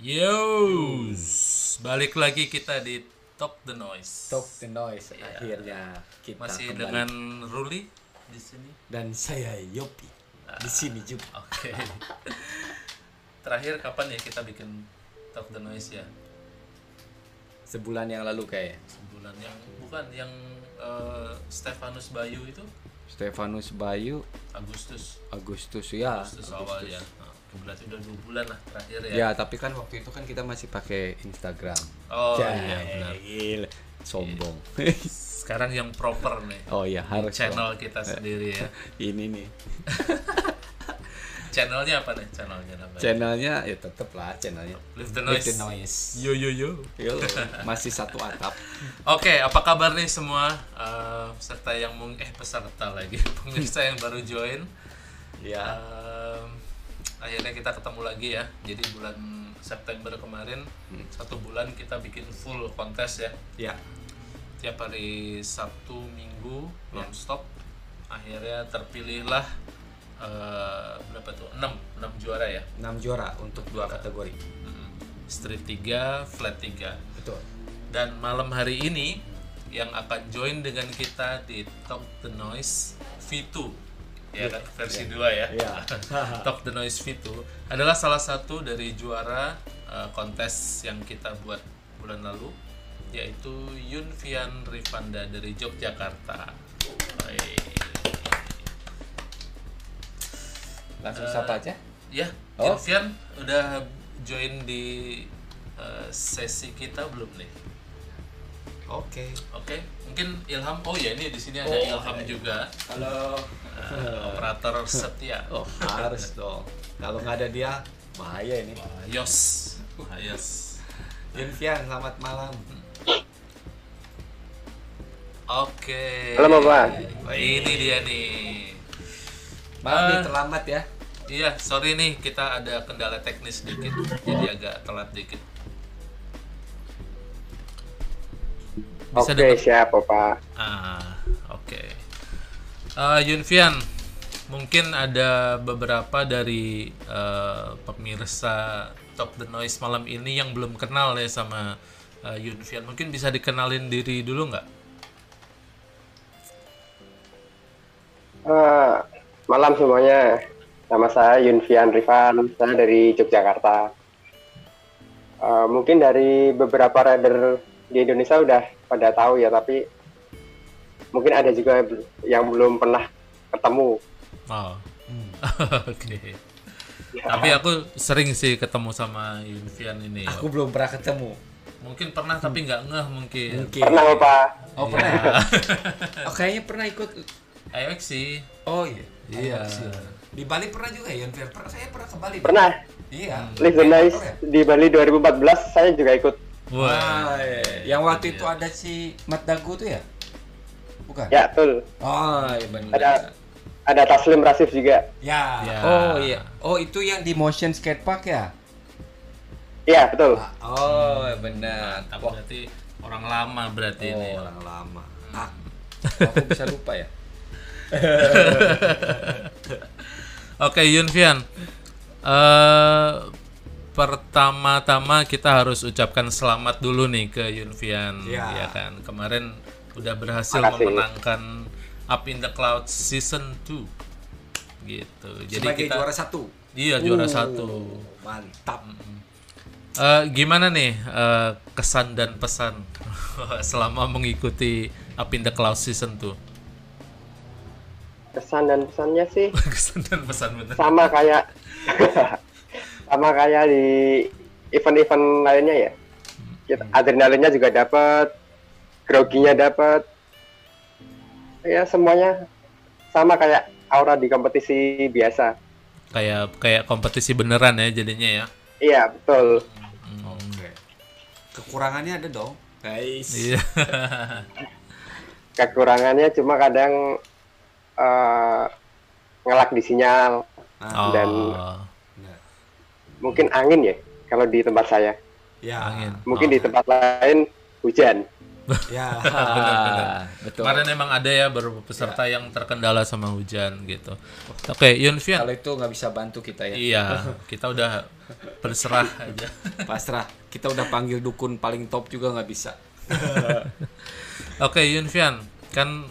Yo, balik lagi kita di Talk the Noise. Talk the Noise akhirnya kita Masih kembali. dengan Ruli di sini. dan saya Yopi di sini juga. Oke. Terakhir kapan ya kita bikin Talk the Noise ya? Sebulan yang lalu kayak Sebulan yang bukan yang eh, Stefanus Bayu itu Stefanus Bayu Agustus. Agustus ya. Agustus awal ya. Nah, berarti udah dua bulan lah terakhir ya. Ya, tapi kan waktu itu kan kita masih pakai Instagram. Oh Ya, iya benar. gila. Sombong. Sekarang yang proper nih. oh iya harus Channel dong. kita sendiri ya. Ini nih. Channelnya apa nih? Channelnya namanya? Channelnya ya tetep lah channelnya. Live the Noise. the Noise. Yo yo yo. Yo, masih satu atap. Oke, apa kabar nih semua eh, peserta yang mung eh peserta lagi pemirsa yang baru join? Ya. Em, akhirnya kita ketemu lagi ya. Jadi bulan September kemarin satu bulan kita bikin full kontes ya. Ya. Tiap hari Sabtu Minggu nonstop. Akhirnya terpilihlah eh, berapa tuh? 6 6 juara ya. 6 juara untuk dua kategori. Mm, Street 3, flat 3. Betul. Dan malam hari ini yang akan join dengan kita di Talk the Noise V2 ya kan versi 2 ya. Iya. Talk the Noise V2 adalah salah satu dari juara uh, kontes yang kita buat bulan lalu yaitu Yunfian Rifanda dari Yogyakarta. Oi. Langsung sapa aja. Ya, Oh. Yunfian udah join di uh, sesi kita belum nih? Oke. Oke, mungkin Ilham. Oh ya, ini di sini ada Oh, Ilham ada. juga, Halo. eh, operator setia. Oh, harus dong. Kalau nggak ada dia, bahaya ini. Yos, Yos. Yunfian, selamat malam. Oke. Halo, Bapak. Wah, ini dia nih. Maaf nih Ah. terlambat ya. Iya, sorry nih kita ada kendala teknis dikit, jadi agak telat dikit. Bisa Oke, dengar? siap, Pak. Ah, oke. Eh, Yunfian, mungkin ada beberapa dari eh, pemirsa Talk the Noise malam ini yang belum kenal ya sama eh, Yunfian. Mungkin bisa dikenalin diri dulu nggak? Eh, malam semuanya. Nama saya Yunfian Rifan, saya dari Yogyakarta. Eh, mungkin dari beberapa rider di Indonesia udah pada tahu ya, tapi mungkin ada juga yang belum pernah ketemu. Oh, oke. Tapi aku sering sih ketemu sama Yunfian ini. Aku belum pernah ketemu. Mungkin pernah tapi nggak ngeh mungkin. Mungkin. Pernah, Pak? Oh, pernah. Iya. oh, kayaknya pernah ikut. Ayo sih. Oh iya. Iya. Di Bali pernah juga ya, Yunfian? Pernah, saya pernah ke Bali. Pernah. Iya. Live the Nice di Bali 2014, saya juga ikut. Wah. Wah, iya. yang waktu itu ada si Mat Dagu tuh ya? Bukan? Ya, betul. Oh, iya benar. Ada ada Taslim Rasif juga. Ya. Ya. Oh iya. Oh itu yang di Motion Skate Park ya? Iya, betul. Oh benar. Mantap, Wah, berarti orang lama berarti ini. oh, orang lama. Ah, aku bisa lupa ya. Oke Yunfian, eh pertama-tama kita harus ucapkan selamat dulu nih ke Yunfian, Ya. ya kan. Kemarin udah berhasil Makasih. memenangkan Up in the Cloud Season 2, gitu. Jadi Sebagai kita, juara satu. iya juara Uh, satu. Mantap. Eh, gimana nih eh, kesan dan pesan selama mengikuti Up in the Cloud Season 2? Kesan dan pesannya sih kesan dan pesan bener. sama kayak sama kayak di event-event lainnya ya. Kita, adrenalinnya juga dapat, groginya dapat. Ya semuanya sama kayak aura di kompetisi biasa. Kayak kayak kompetisi beneran ya jadinya ya. Iya betul. Oke. Kekurangannya ada dong. Guys. Iya. Kekurangannya cuma kadang eh, ngelak di sinyal, Oh, Dan- mungkin angin ya kalau di tempat saya. ya. angin. Mungkin Oh. di tempat lain hujan. Ya. betul. Kemarin emang ada ya beberapa peserta yang terkendala sama hujan gitu. Oke, Yunfian. Kalau itu nggak bisa bantu kita ya. Iya, kita udah berserah aja. Pasrah. Kita udah panggil dukun paling top juga nggak bisa. Oke, Yunfian, kan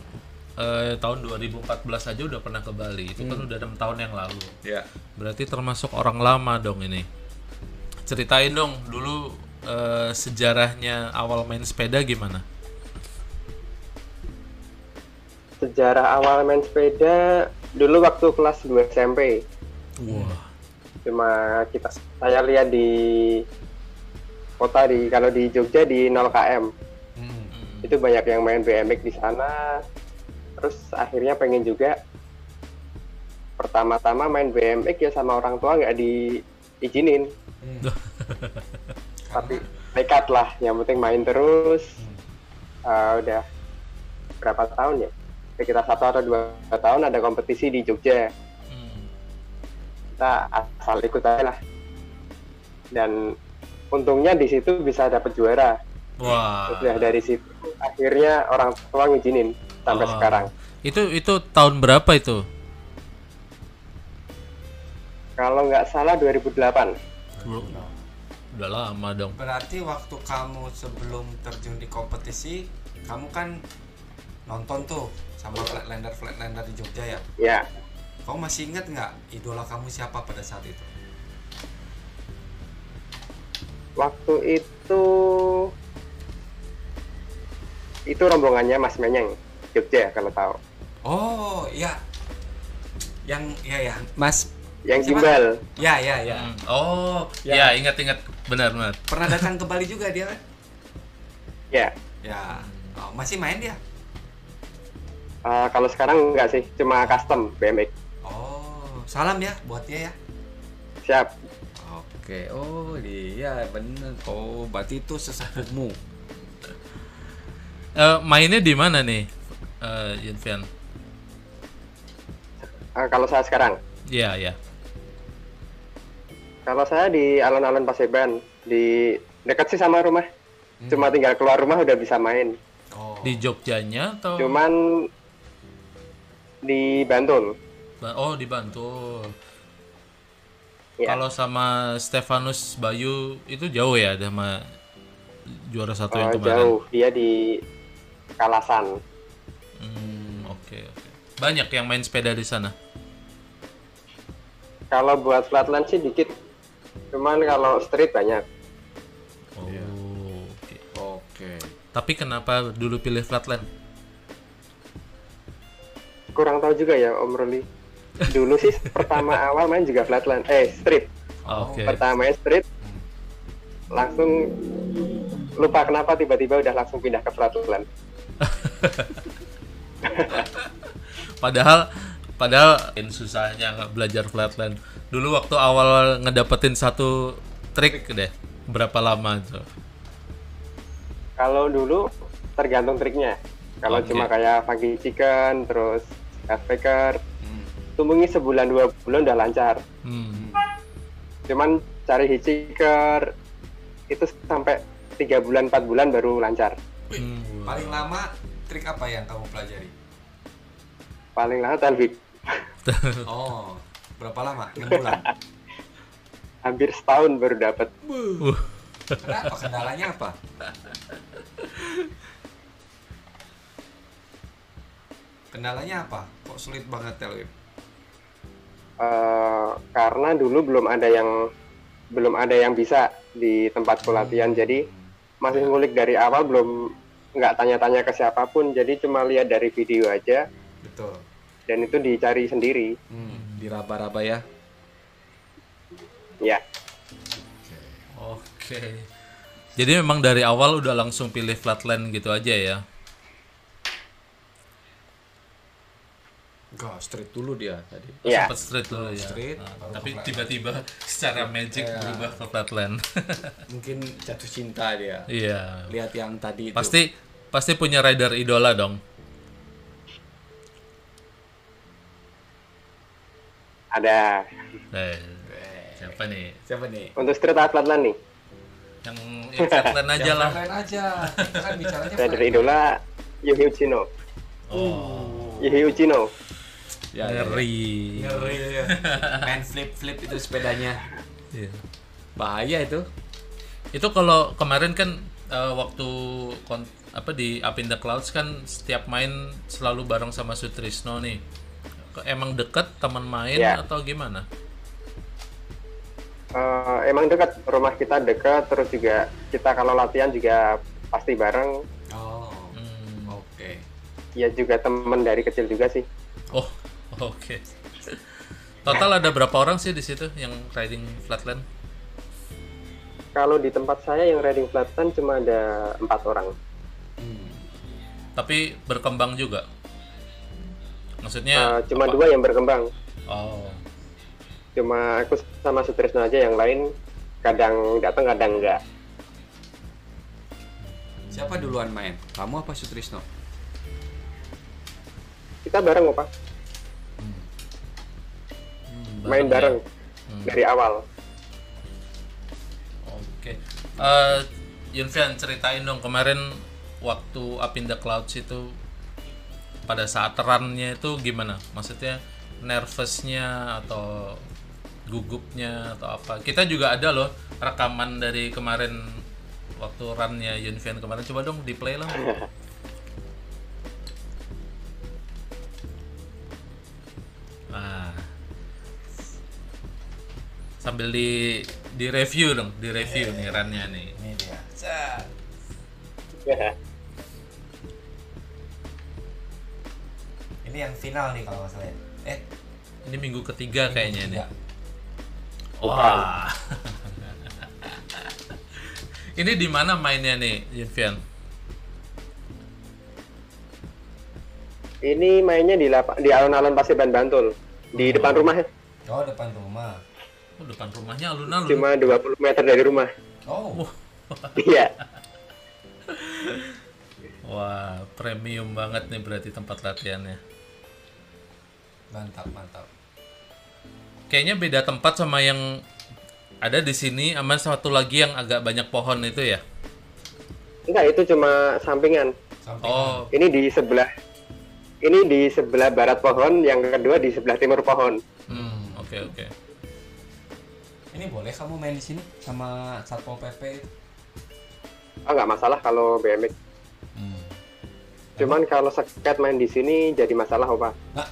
eh, tahun 2014 aja udah pernah ke Bali. Itu kan udah enam tahun yang lalu. Ya. Berarti termasuk orang lama dong ini. Ceritain dong dulu eh, sejarahnya awal main sepeda gimana? Sejarah awal main sepeda dulu waktu kelas 2 SMP. Wah. Cuma kita saya lihat di kota di kalau di Jogja di 0 km. Hmm. Itu banyak yang main BMX di sana. Terus akhirnya pengen juga pertama-tama main BMX ya sama orang tua nggak diizinin. Tapi nekat lah, yang penting main terus. Uh, udah berapa tahun ya? Sekitar satu atau dua tahun ada kompetisi di Jogja. Hmm. kita asal ikut aja lah dan untungnya di situ bisa dapat juara Wah. sudah dari situ akhirnya orang tua ngizinin sampai Oh. sekarang Itu itu tahun berapa itu? kalau nggak salah 2008 Bro, Udah lama dong. Berarti waktu kamu sebelum terjun di kompetisi, kamu kan nonton tuh sama flatlander flatlander di Jogja ya. ya Kamu masih ingat nggak idola kamu siapa pada saat itu? waktu itu itu rombongannya Mas Menyeng Jogja kalau tahu Oh iya, yang ya ya Mas yang Siapa? gimbal ya ya ya Hmm. Oh, Ya. ya ingat-ingat benar benar. pernah datang ke Bali juga dia kan? ya Ya oh, masih main dia. uh, kalau sekarang nggak sih cuma custom BMX Oh salam ya buat dia ya. siap Oke. Oh iya bener. Oh berarti itu sesepuhmu. Eh, mainnya di mana nih, eh, Yunfian? Uh, kalau saya sekarang Iya ya. kalau saya di alun-alun Paseban di dekat sih sama rumah cuma tinggal keluar rumah udah bisa main Oh Di Jogjanya atau? cuman di Bantul Ba- Oh di Bantul. Ya. Kalau sama Stefanus Bayu itu jauh ya sama juara satu yang Uh, kemarin. jauh dia di Kalasan Hmm, oke oke. Banyak yang main sepeda di sana. kalau buat flatland sih dikit cuman kalau street banyak Oh. Iya. oke. Oke. Tapi kenapa dulu pilih flatland? kurang tahu juga ya Om Ruli dulu sih pertama awal main juga flatland eh street Oke. pertama main street langsung lupa kenapa tiba-tiba udah langsung pindah ke flatland Padahal padahal in susahnya nggak belajar flatland. Dulu waktu awal ngedapetin satu trik deh. Berapa lama tuh? kalau dulu tergantung triknya kalau Oke. cuma kayak funky chicken terus backpacker Hmm. tumbuhi sebulan dua bulan udah lancar Hmm. cuman cari hitchhiker itu sampai tiga bulan empat bulan baru lancar Hmm. Paling lama trik apa yang kamu pelajari? paling lama Telvik Oh berapa lama? 6 bulan. hampir setahun baru dapat Uh, Kenapa? Kendalanya apa? Kendalanya apa? Kok sulit banget Telwip? Eh, karena dulu belum ada yang belum ada yang bisa di tempatku latihan jadi masih ngulik dari awal belum nggak tanya-tanya ke siapa pun jadi cuma lihat dari video aja Betul. dan itu dicari sendiri Hmm. Diraba-raba ya. ya Oke. Jadi memang dari awal udah langsung pilih flatland gitu aja ya. Enggak, street dulu dia tadi. ya Sempet street dulu ya. Street, Nah, tapi tiba-tiba secara magic berubah ke flatland. Mungkin jatuh cinta dia. Iya. Lihat yang tadi itu. Pasti pasti punya rider idola dong. ada Eh, siapa nih? Siapa nih? untuk street atlet nih Yang yang flatland aja lah. Lain aja. Kan bicaranya Rider idola Yuhi Uchino. Oh, Yuhi Uchino. Ya, ya, ya. ngeri. Ngeri ya. Main flip flip itu sepedanya. Iya. Bahaya itu. Itu kalau kemarin kan eh, waktu kon- apa di Up in the Clouds kan setiap main selalu bareng sama Sutrisno nih. Emang deket teman main Iya. atau gimana? Eh, emang dekat rumah kita dekat terus juga kita kalau latihan juga pasti bareng Oh. Hmm. Oke. ya juga temen dari kecil juga sih Oh, oke. Total ada berapa orang sih di situ yang riding flatland? kalau di tempat saya yang riding flatland cuma ada empat orang. Tapi berkembang juga. Maksudnya Eh, cuma apa? dua yang berkembang Oh. cuma aku sama Sutrisno aja yang lain kadang datang kadang enggak Siapa duluan main? Kamu apa Sutrisno? kita bareng opa Hmm, main ya? bareng Hmm. dari awal Oke. Eh, Yunfian ceritain dong kemarin waktu Up in the Clouds itu pada saat run-nya itu gimana? Maksudnya nervousnya atau gugupnya atau apa? Kita juga ada loh rekaman dari kemarin waktu run-nya Yunfian kemarin. Coba dong di play lah. Nah, sambil di di review dong, di review nih run-nya nih. Ini dia. Ini yang final nih kalau nggak salah. ya. Eh, Ini minggu ketiga kayaknya nih. tiga. Wah. Ini di mana mainnya nih, Yunfian? ini mainnya di lapa- di alun-alun Paseban Bantul di depan rumah Oh, depan rumah. Oh, depan rumahnya alun-alun. cuma 20 meter dari rumah Oh, iya Wah, premium banget nih berarti tempat latihannya. Mantap, mantap. Kayaknya beda tempat sama yang ada di sini, aman satu lagi yang agak banyak pohon itu ya. enggak itu cuma sampingan Samping. Oh, ini di sebelah ini di sebelah barat pohon yang kedua di sebelah timur pohon hmm, oke oke. Ini boleh kamu main di sini sama Satpol PP? oh nggak masalah kalau BMX Hmm. cuman kalau skate main di sini jadi masalah opa Nah.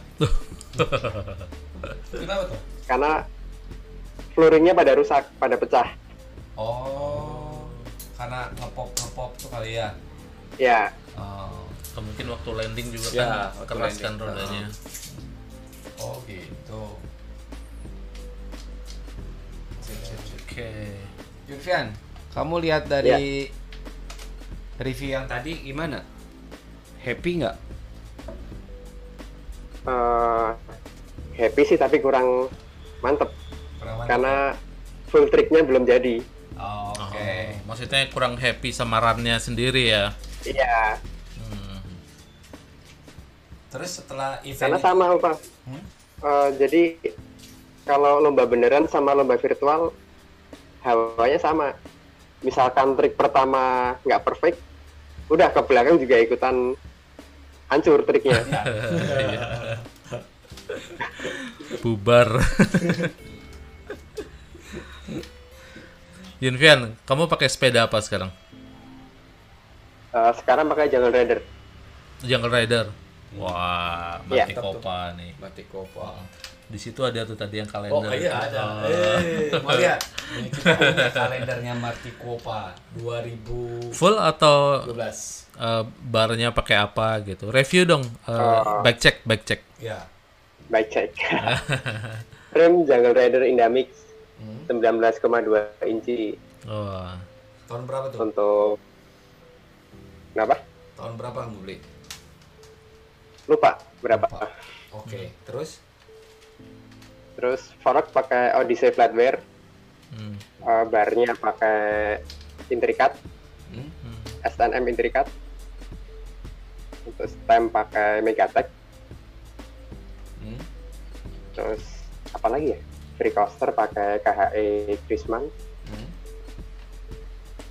Kenapa tuh? karena flooringnya pada rusak pada pecah Oh, karena ngepop ngepop tuh kali ya. ya Oh, Atau mungkin waktu landing juga Ya, kan waktu keras landing. kan rodanya. oh gitu. Oke. Yunfian, kamu lihat dari review yang tadi gimana? Happy nggak? eh, happy sih tapi kurang mantep Kurang mantap. karena full tricknya belum jadi Oh, Oke. Oh, maksudnya kurang happy sama run-nya sendiri ya. iya Hmm. Terus setelah event karena sama opa Hmm? Eh, jadi kalau lomba beneran sama lomba virtual hawanya sama misalkan trik pertama nggak perfect udah ke belakang juga ikutan hancur triknya Bubar. Yunfian, kamu pakai sepeda apa sekarang? Eh, sekarang pakai Jungle Rider Jungle Rider. Wah, Iya. Batik Kopa nih. Batik Kopa. Di situ ada tuh tadi yang kalender. Oh iya ada. Oh. Eh, mau lihat? Ini kita punya kalendernya Marti Kopa 2012. Full atau eh, barnya pakai apa gitu? Review dong. eh, Oh. Back check, back check. Ya. Baik cek rem Jungle Rider Indamix Hmm. 19,2 inci Wah. Tahun berapa tuh? untuk kenapa Tahun berapa kamu beli? lupa berapa. Oke, terus? terus fork pakai Odyssey Flatware Hmm. eh, barnya pakai Intricat Hmm? Hmm. SNM Intricat untuk stem pakai Megatech Hmm? Terus apa lagi ya free coaster pakai KHE Chrisman Hmm?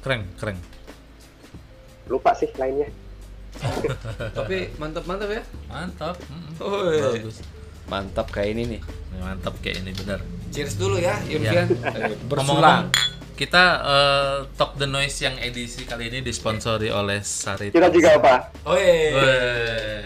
Keren, keren. lupa sih lainnya Tapi mantap-mantap ya. Mantap. Woi. Bagus. Mantap kayak ini nih. Mantap kayak ini benar. Cheers dulu ya, Yunfian eh, bersulang. Kita eh, Talk the Noise yang edisi kali ini disponsori oleh Sari. kita juga apa Oi. Weh.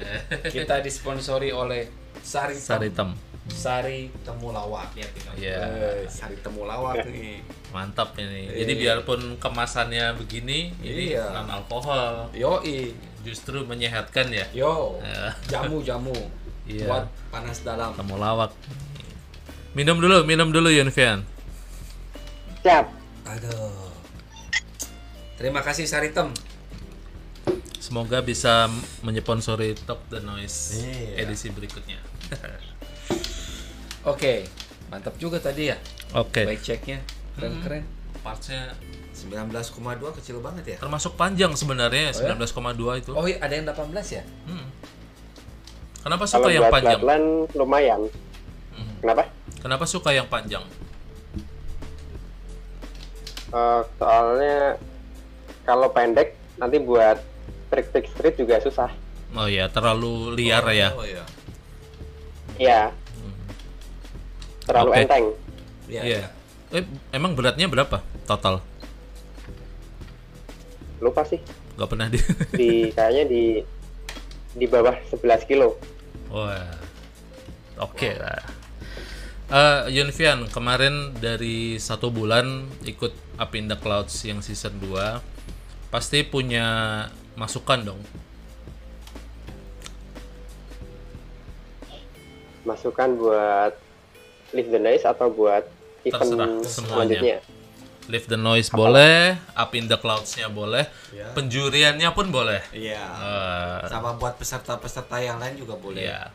Kita disponsori oleh Sari Sari Tem. Sari Temulawak ya kita. Iya. Eh, Sari temulawak nih. Mantap ini. Jadi Iya. biarpun kemasannya begini, ini Iya. non alkohol, Yoi, justru menyehatkan ya. yo, Ya. jamu-jamu Iya. buat panas dalam. Temulawak. Minum dulu, minum dulu Yunfian. siap Aduh. Terima kasih Saritem. Semoga bisa menyponsori Talk the Noise Iya. edisi berikutnya. Oke, mantap juga tadi ya. Oke. Baik ceknya, keren-keren. Partsnya 19,2 kecil banget ya. termasuk panjang sebenarnya, Oh ya? 19,2 itu. Oh iya, ada yang 18 ya? Hmm. Kenapa kalau suka yang buat panjang? flatland lumayan Hmm. kenapa Kenapa suka yang panjang? Eh, soalnya kalau pendek nanti buat trik-trik street juga susah Oh ya, terlalu liar ya. Oh iya. ya terlalu Oke. enteng Iya. Iya. iya. Eh, emang beratnya berapa total? lupa sih Gak pernah di. di kayaknya di di bawah 11 kilo Wah. Oke lah. Eh, Yunfian, kemarin dari satu bulan ikut Up in the Clouds yang season 2 pasti punya masukan dong. masukan buat lift the noise atau buat event Terserah, semuanya. selanjutnya Live the Noise boleh, Up in the Clouds-nya boleh, Iya. penjuriannya pun boleh. Iya. Eh, Sama buat peserta-peserta yang lain juga boleh. Iya.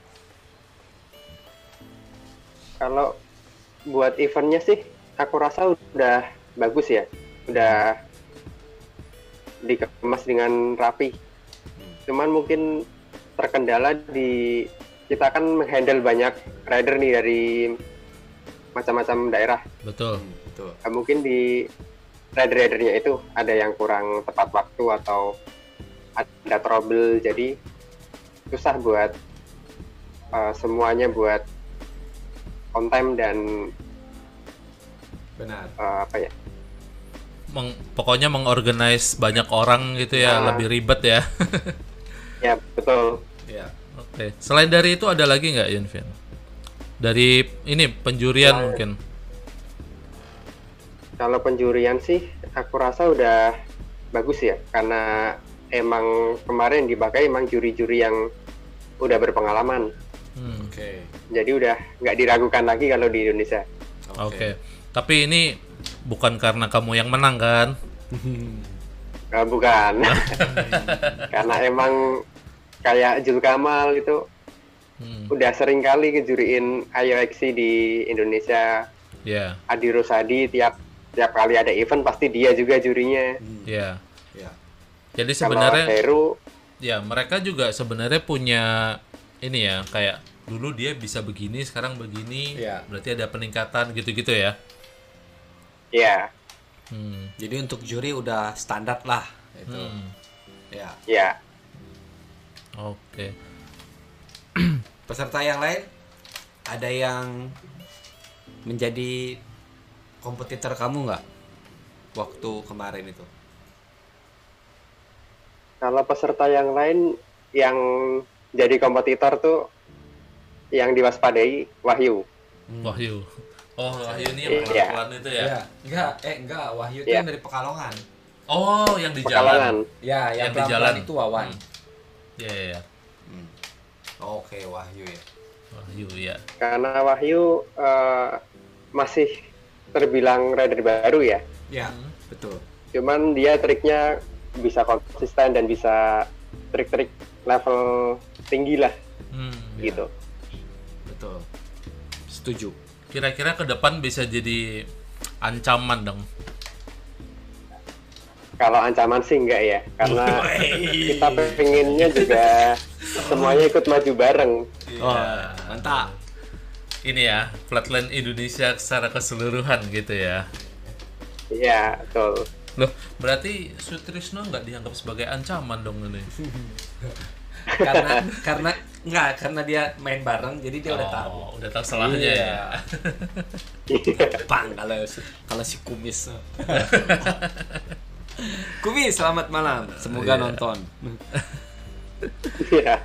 kalau buat eventnya sih aku rasa udah bagus ya udah dikemas dengan rapi cuman mungkin terkendala di kita kan menghandle banyak rider nih dari macam-macam daerah Betul. Betul. Nah, mungkin di rider-ridernya itu ada yang kurang tepat waktu atau ada trouble jadi susah buat uh, semuanya buat on time dan Benar. uh, apa ya Meng- pokoknya mengorganize banyak orang gitu ya, Ah. lebih ribet ya. ya betul Iya. Oke. Selain dari itu ada lagi nggak Yunfian? Dari ini penjurian Selain- mungkin. kalau penjurian sih aku rasa udah bagus ya karena emang kemarin dipakai emang juri-juri yang udah berpengalaman Hmm, Oke. jadi udah nggak diragukan lagi kalau di Indonesia Oke. Tapi ini bukan karena kamu yang menang kan? Eh, bukan karena emang kayak Jul Kamal itu Hmm, udah sering kali ngejuriin IOXC di Indonesia ya, Adi Rosadi tiap tiap kali ada event pasti dia juga jurinya ya. Iya. Jadi kalau sebenarnya Heru ya mereka juga sebenarnya punya ini ya kayak dulu dia bisa begini, sekarang begini. Iya. Berarti ada peningkatan gitu-gitu ya. ya Hmm. Jadi untuk juri udah standar lah itu. hmm. Ya. ya Oke. Peserta yang lain ada yang menjadi kompetitor kamu nggak waktu kemarin itu? kalau peserta yang lain yang jadi kompetitor tuh yang diwaspadai Wahyu Wahyu. Oh, Wahyu ini yang Iya. pelan itu ya. Iya. Enggak, eh enggak. Wahyu itu Iya. yang dari Pekalongan. Oh, yang di jalan. Pekalongan Ya, yang, Yang di jalan. itu Wawan. Iya, iya, iya. Hmm. Oke, Wahyu ya. Wahyu ya. karena Wahyu eh, masih terbilang rider baru ya Ya, betul. cuman dia triknya bisa konsisten dan bisa trik-trik level tinggi lah Hmm. gitu Betul. Setuju. Kira-kira ke depan bisa jadi ancaman dong. kalau ancaman sih enggak ya karena kita pengennya juga semuanya ikut maju bareng Oh, Iya. mantap. Ini ya, flatland Indonesia secara keseluruhan gitu ya. Iya betul Loh, berarti Sutrisno nggak dianggap sebagai ancaman dong ini. karena karena nggak karena dia main bareng jadi dia udah tahu Oh, udah tahu salahnya Iya. ya. Bang kalau kalau si kumis kumis selamat malam semoga Iya. nonton Iya.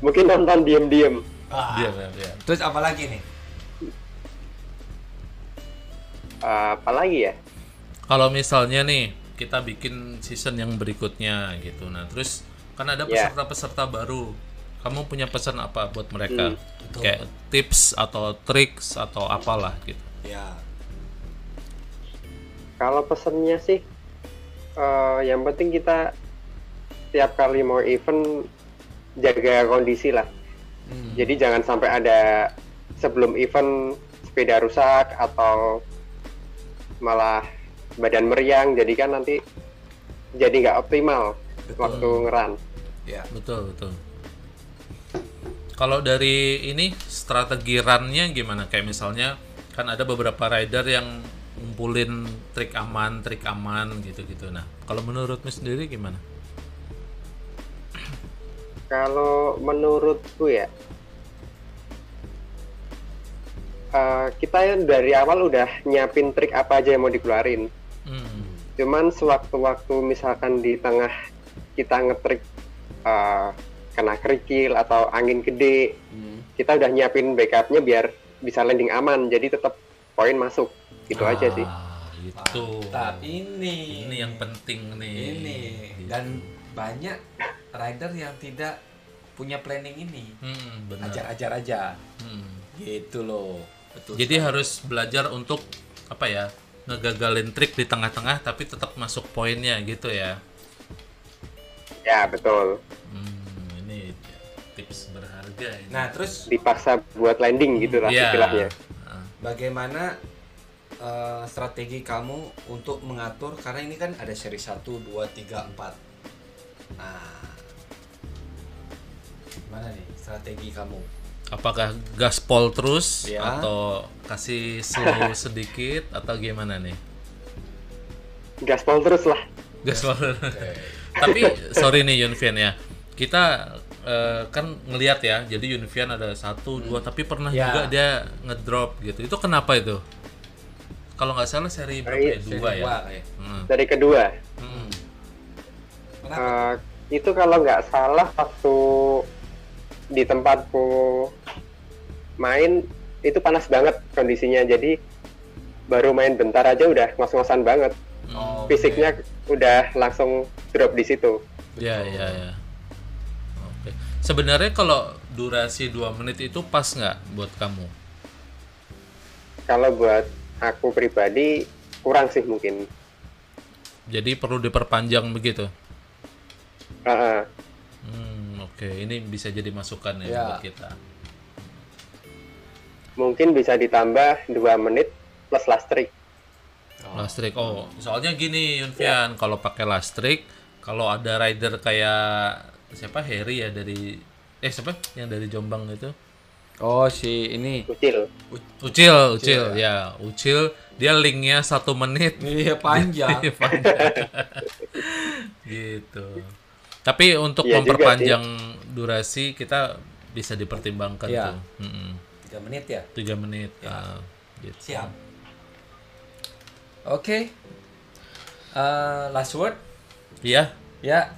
Mungkin nonton diem-diem. Ah, Diam, diam, diam. terus apa lagi nih Eh, apalagi ya? Kalau misalnya nih kita bikin season yang berikutnya gitu. Nah, terus kan ada Ya. peserta-peserta baru. Kamu punya pesan apa buat mereka? Hmm, Kayak tips atau tricks atau apalah gitu. ya Kalau pesennya sih, eh, yang penting kita tiap kali mau event jaga kondisi lah. Hmm. Jadi jangan sampai ada sebelum event sepeda rusak atau malah badan meriang. Jadi kan nanti jadi nggak optimal waktu ngeran. ya Betul, betul. Kalau dari ini strategi runnya gimana? Kayak misalnya kan ada beberapa rider yang ngumpulin trik aman, trik aman gitu-gitu. Nah, kalau menurutmu sendiri gimana? Kalau menurutku ya, eh, kita yang dari awal udah nyiapin trik apa aja yang mau dikeluarin. Hmm. Cuman sewaktu-waktu misalkan di tengah kita ngetrik eh, kena kerikil atau angin gede, Hmm. kita udah nyiapin backupnya biar bisa landing aman. Jadi tetap poin masuk. Gitu aja sih. Ah, itu. Mantap. ini Ini yang penting nih. ini Gitu. dan banyak rider yang tidak punya planning ini Hmm, ajar-ajar aja Hmm. gitu loh betul Jadi harus belajar untuk apa ya? Ngegagalin trik di tengah-tengah tapi tetap masuk poinnya gitu ya. Ya betul. Hmm, ini tips berharga ini. nah terus Dipaksa buat landing gitu lah Iya. istilahnya. Ah, bagaimana eh, strategi kamu untuk mengatur karena ini kan ada seri 1 2 3 4 nah gimana nih strategi kamu Apakah gaspol terus Ya. atau kasih slow sedikit atau gimana nih? Gaspol terus lah. Gaspol. Tapi sorry nih Yunfian ya. Kita eh, kan ngelihat ya. Jadi Yunfian ada satu, dua, tapi pernah Ya. juga dia ngedrop gitu. Itu kenapa itu? Kalau nggak salah seri berapa ya? Seri Dua ya. dua, kayak. Hmm. Dari kedua, Hmm. kenapa eh, itu kalau nggak salah waktu di tempatku main itu panas banget kondisinya. Jadi baru main bentar aja udah ngos-ngosan banget. Oh, Fisiknya udah langsung drop di situ. Ya, ya, ya. Oke. Sebenarnya kalau durasi 2 menit itu pas nggak buat kamu? Kalau buat aku pribadi kurang sih mungkin. Jadi perlu diperpanjang begitu. Heeh. Hmm, oke. Ini bisa jadi masukan ya, Ya. buat kita. mungkin bisa ditambah dua menit plus last trick. Last trick. Oh, soalnya gini Yunfian, kalau pakai last trick, kalau ada rider kayak siapa Harry ya dari eh siapa yang dari Jombang itu? oh si ini Kucil. Ucil, Ucil, ya. Ucil dia linknya satu menit. iya panjang Iya, panjang. gitu. Tapi untuk Iya juga memperpanjang durasi kita bisa dipertimbangkan Iya. tuh. Mm-mm. 3 menit ya Tiga menit. ah, gitu. siap oke Eh, last word Iya, ya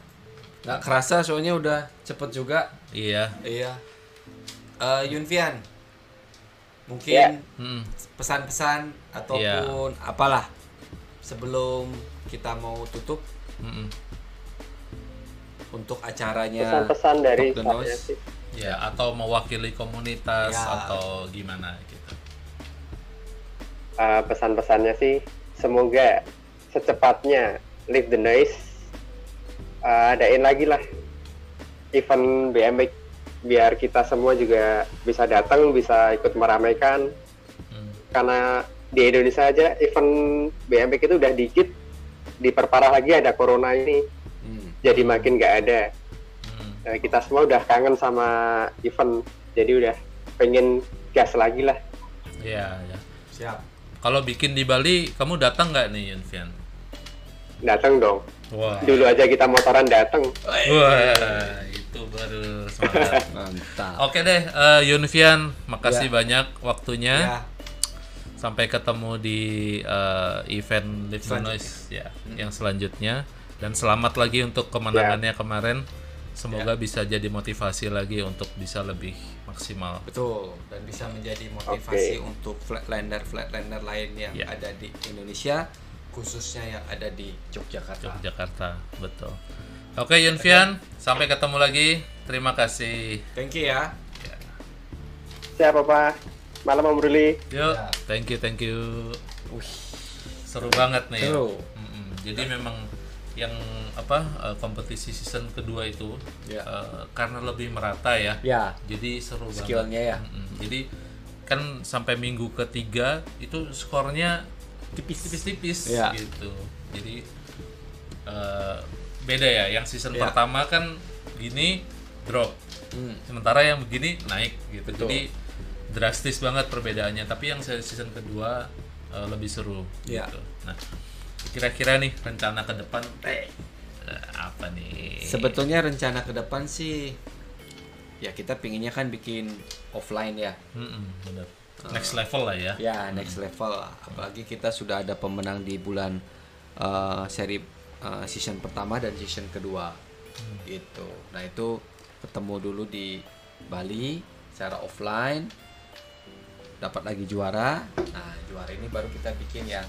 nggak kerasa soalnya udah cepet juga iya. iya Eh, Yunfian mungkin Ya. Mm-mm. pesan-pesan ataupun apalah sebelum kita mau tutup Mm-mm. Untuk acaranya Pesan-pesan dari sih. Ya, atau mewakili komunitas Ya. atau gimana gitu. Uh, pesan-pesannya sih semoga secepatnya Leave the Noise uh, adain lagi lah event BMX biar kita semua juga bisa datang bisa ikut meramaikan Hmm. karena di Indonesia aja event BMX itu udah dikit diperparah lagi ada corona ini. Jadi makin nggak ada Hmm. Nah, kita semua udah kangen sama event jadi udah pengen gas lagi lah Iya, ya. siap Kalau bikin di Bali, kamu datang nggak nih, Yunfian? datang dong. Wah. Dulu aja kita motoran datang. Wah, itu baru semangat. Mantap. Oke deh, eh, Yunfian, makasih banyak waktunya. Ya. Sampai ketemu di eh, event Live Noise ya, yang selanjutnya. Dan selamat lagi untuk kemenangannya kemarin. Semoga bisa jadi motivasi lagi untuk bisa lebih maksimal. Betul, dan bisa menjadi motivasi Oke. untuk flatlander flatlander lain yang Ya. ada di Indonesia, khususnya yang ada di Yogyakarta. Yogyakarta, betul. Oke Yunfian, sampai ketemu lagi. Terima kasih. Thank you ya. Siapa Pak? Malam Om Ruli. Yuk, Ya. thank you, thank you. Wih, Seru banget nih. Seru. Mm-mm. Jadi memang yang apa eh, kompetisi season kedua itu Ya. eh, karena lebih merata ya. ya, Jadi seru banget. skillnya ya. Mm-mm. Jadi kan sampai minggu ketiga itu skornya tipis-tipis-tipis Ya. gitu. Jadi eh, beda ya. Yang season Ya. pertama kan gini drop. Hmm. Sementara yang begini naik gitu. Betul. Jadi drastis banget perbedaannya. Tapi yang season kedua eh, lebih seru Ya. gitu. Nah, kira-kira nih rencana ke depan eh, apa nih? Sebetulnya rencana ke depan sih ya kita pinginnya kan bikin offline ya. Mm-mm, bener. Next level lah ya. Ya, next level. Apalagi kita sudah ada pemenang di bulan uh, seri uh, season pertama dan season kedua. Gitu. Nah, itu ketemu dulu di Bali secara offline. Dapat lagi juara. Nah, juara ini baru kita bikin yang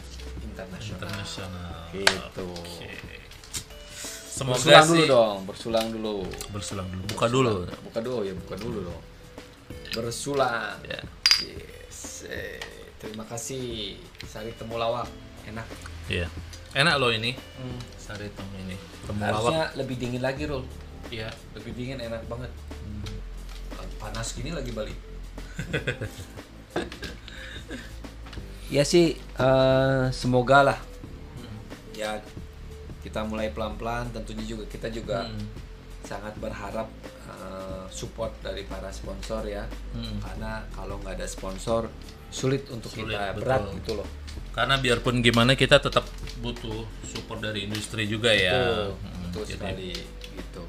internasional. Internasional. Gitu. Oke. Semoga Bersulang sih dulu dong, bersulang dulu. bersulang dulu. Buka dulu. Buka dulu ya, buka dulu dong. Bersulang. Ya. Yes. Eh, terima kasih Sari Temulawak. Enak. Iya. Enak loh ini. Sari temu ini. Temu lawak. Harusnya lebih dingin lagi, Rul. Iya. Lebih dingin enak banget. Lagi panas gini lagi Bali. ya sih, eh, semoga lah. Ya kita mulai pelan-pelan. Tentunya juga kita juga Hmm. sangat berharap eh, support dari para sponsor ya. Hmm. Karena kalau nggak ada sponsor sulit untuk Sulit, kita betul. berat gitu loh. Karena biarpun gimana kita tetap butuh support dari industri juga ya. Betul, Hmm, betul jadi, sekali gitu.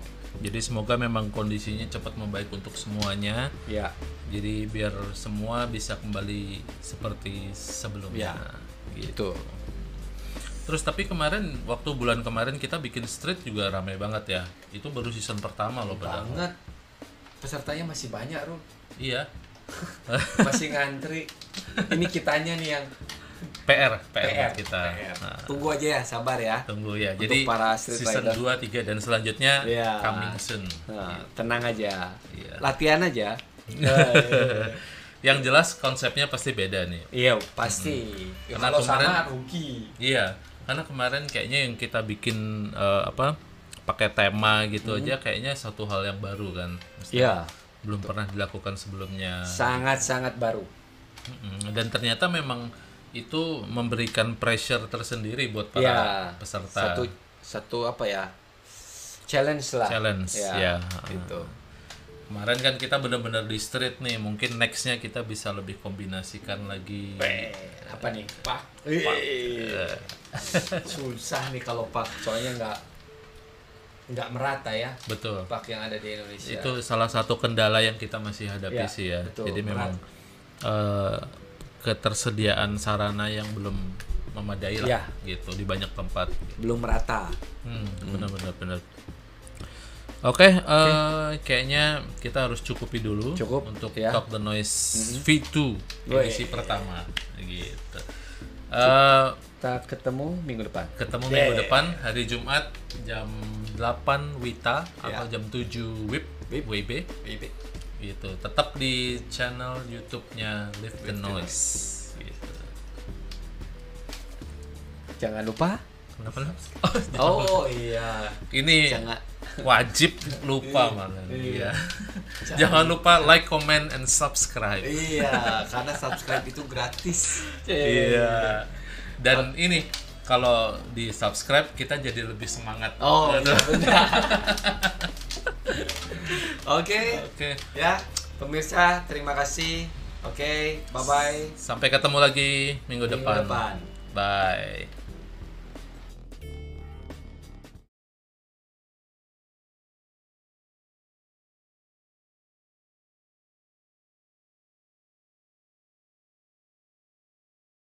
Jadi semoga memang kondisinya cepat membaik untuk semuanya. Ya, Jadi biar semua bisa kembali seperti sebelumnya. Ya. Gitu. itu. Terus tapi kemarin waktu bulan kemarin kita bikin street juga ramai banget ya. Itu baru season pertama loh padahal. Banget. Pesertanya masih banyak, Rum. Iya. Masih ngantri. Ini kitanya nih yang PR, PR, PR, kita. PR. Nah, Tunggu aja ya, sabar ya. tunggu ya. Untuk Jadi para season rider. 2, 3 dan selanjutnya Iya. coming soon. Nah, tenang aja. Iya. Latihan aja. Yang jelas konsepnya pasti beda nih. Iya, pasti. Ya, Karena kalau kemarin- sama rugi. Iya, karena kemarin kayaknya yang kita bikin eh, apa pakai tema gitu aja kayaknya satu hal yang baru kan. Iya, Belum pernah dilakukan sebelumnya. sangat-sangat baru. Mm-mm. Dan ternyata memang itu memberikan pressure tersendiri buat para Iya. peserta. Satu satu apa ya? Challenge lah. Challenge, ya. ya. Gitu. Kemarin kan kita benar-benar di street nih, mungkin nextnya kita bisa lebih kombinasikan lagi. Eh, apa nih? Pak. Susah nih kalau Pak, soalnya nggak nggak merata ya Betul. Pak yang ada di Indonesia. Itu salah satu kendala yang kita masih hadapi Ya, sih ya. betul. Jadi memang eh, ketersediaan sarana yang belum memadai lah Ya. gitu di banyak tempat. belum merata. Hmm, benar-benar benar. Oke, eh, kayaknya kita harus cukupi dulu Cukup, untuk ya. Talk the Noise V2 Woi. edisi pertama gitu. Eh, Kita ketemu minggu depan. ketemu minggu depan hari Jumat jam 8 Wita Ya. atau jam 7 WIB, WIB. WIB Bibi. Gitu. Tetap di channel YouTube-nya Live the Noise. Gitu. Jangan lupa. Kenapa? Nam? Oh iya. Ini Jangan. wajib lupa malah. Iya. Iya. Jangan lupa like, comment, and subscribe. Iya, karena subscribe itu gratis. Iya. Dan ini kalau di subscribe kita jadi lebih semangat. Oh, Gitu. iya benar. Oke, Oke. ya pemirsa terima kasih. Oke, bye bye. Sampai ketemu lagi minggu, Minggu depan. depan. Bye.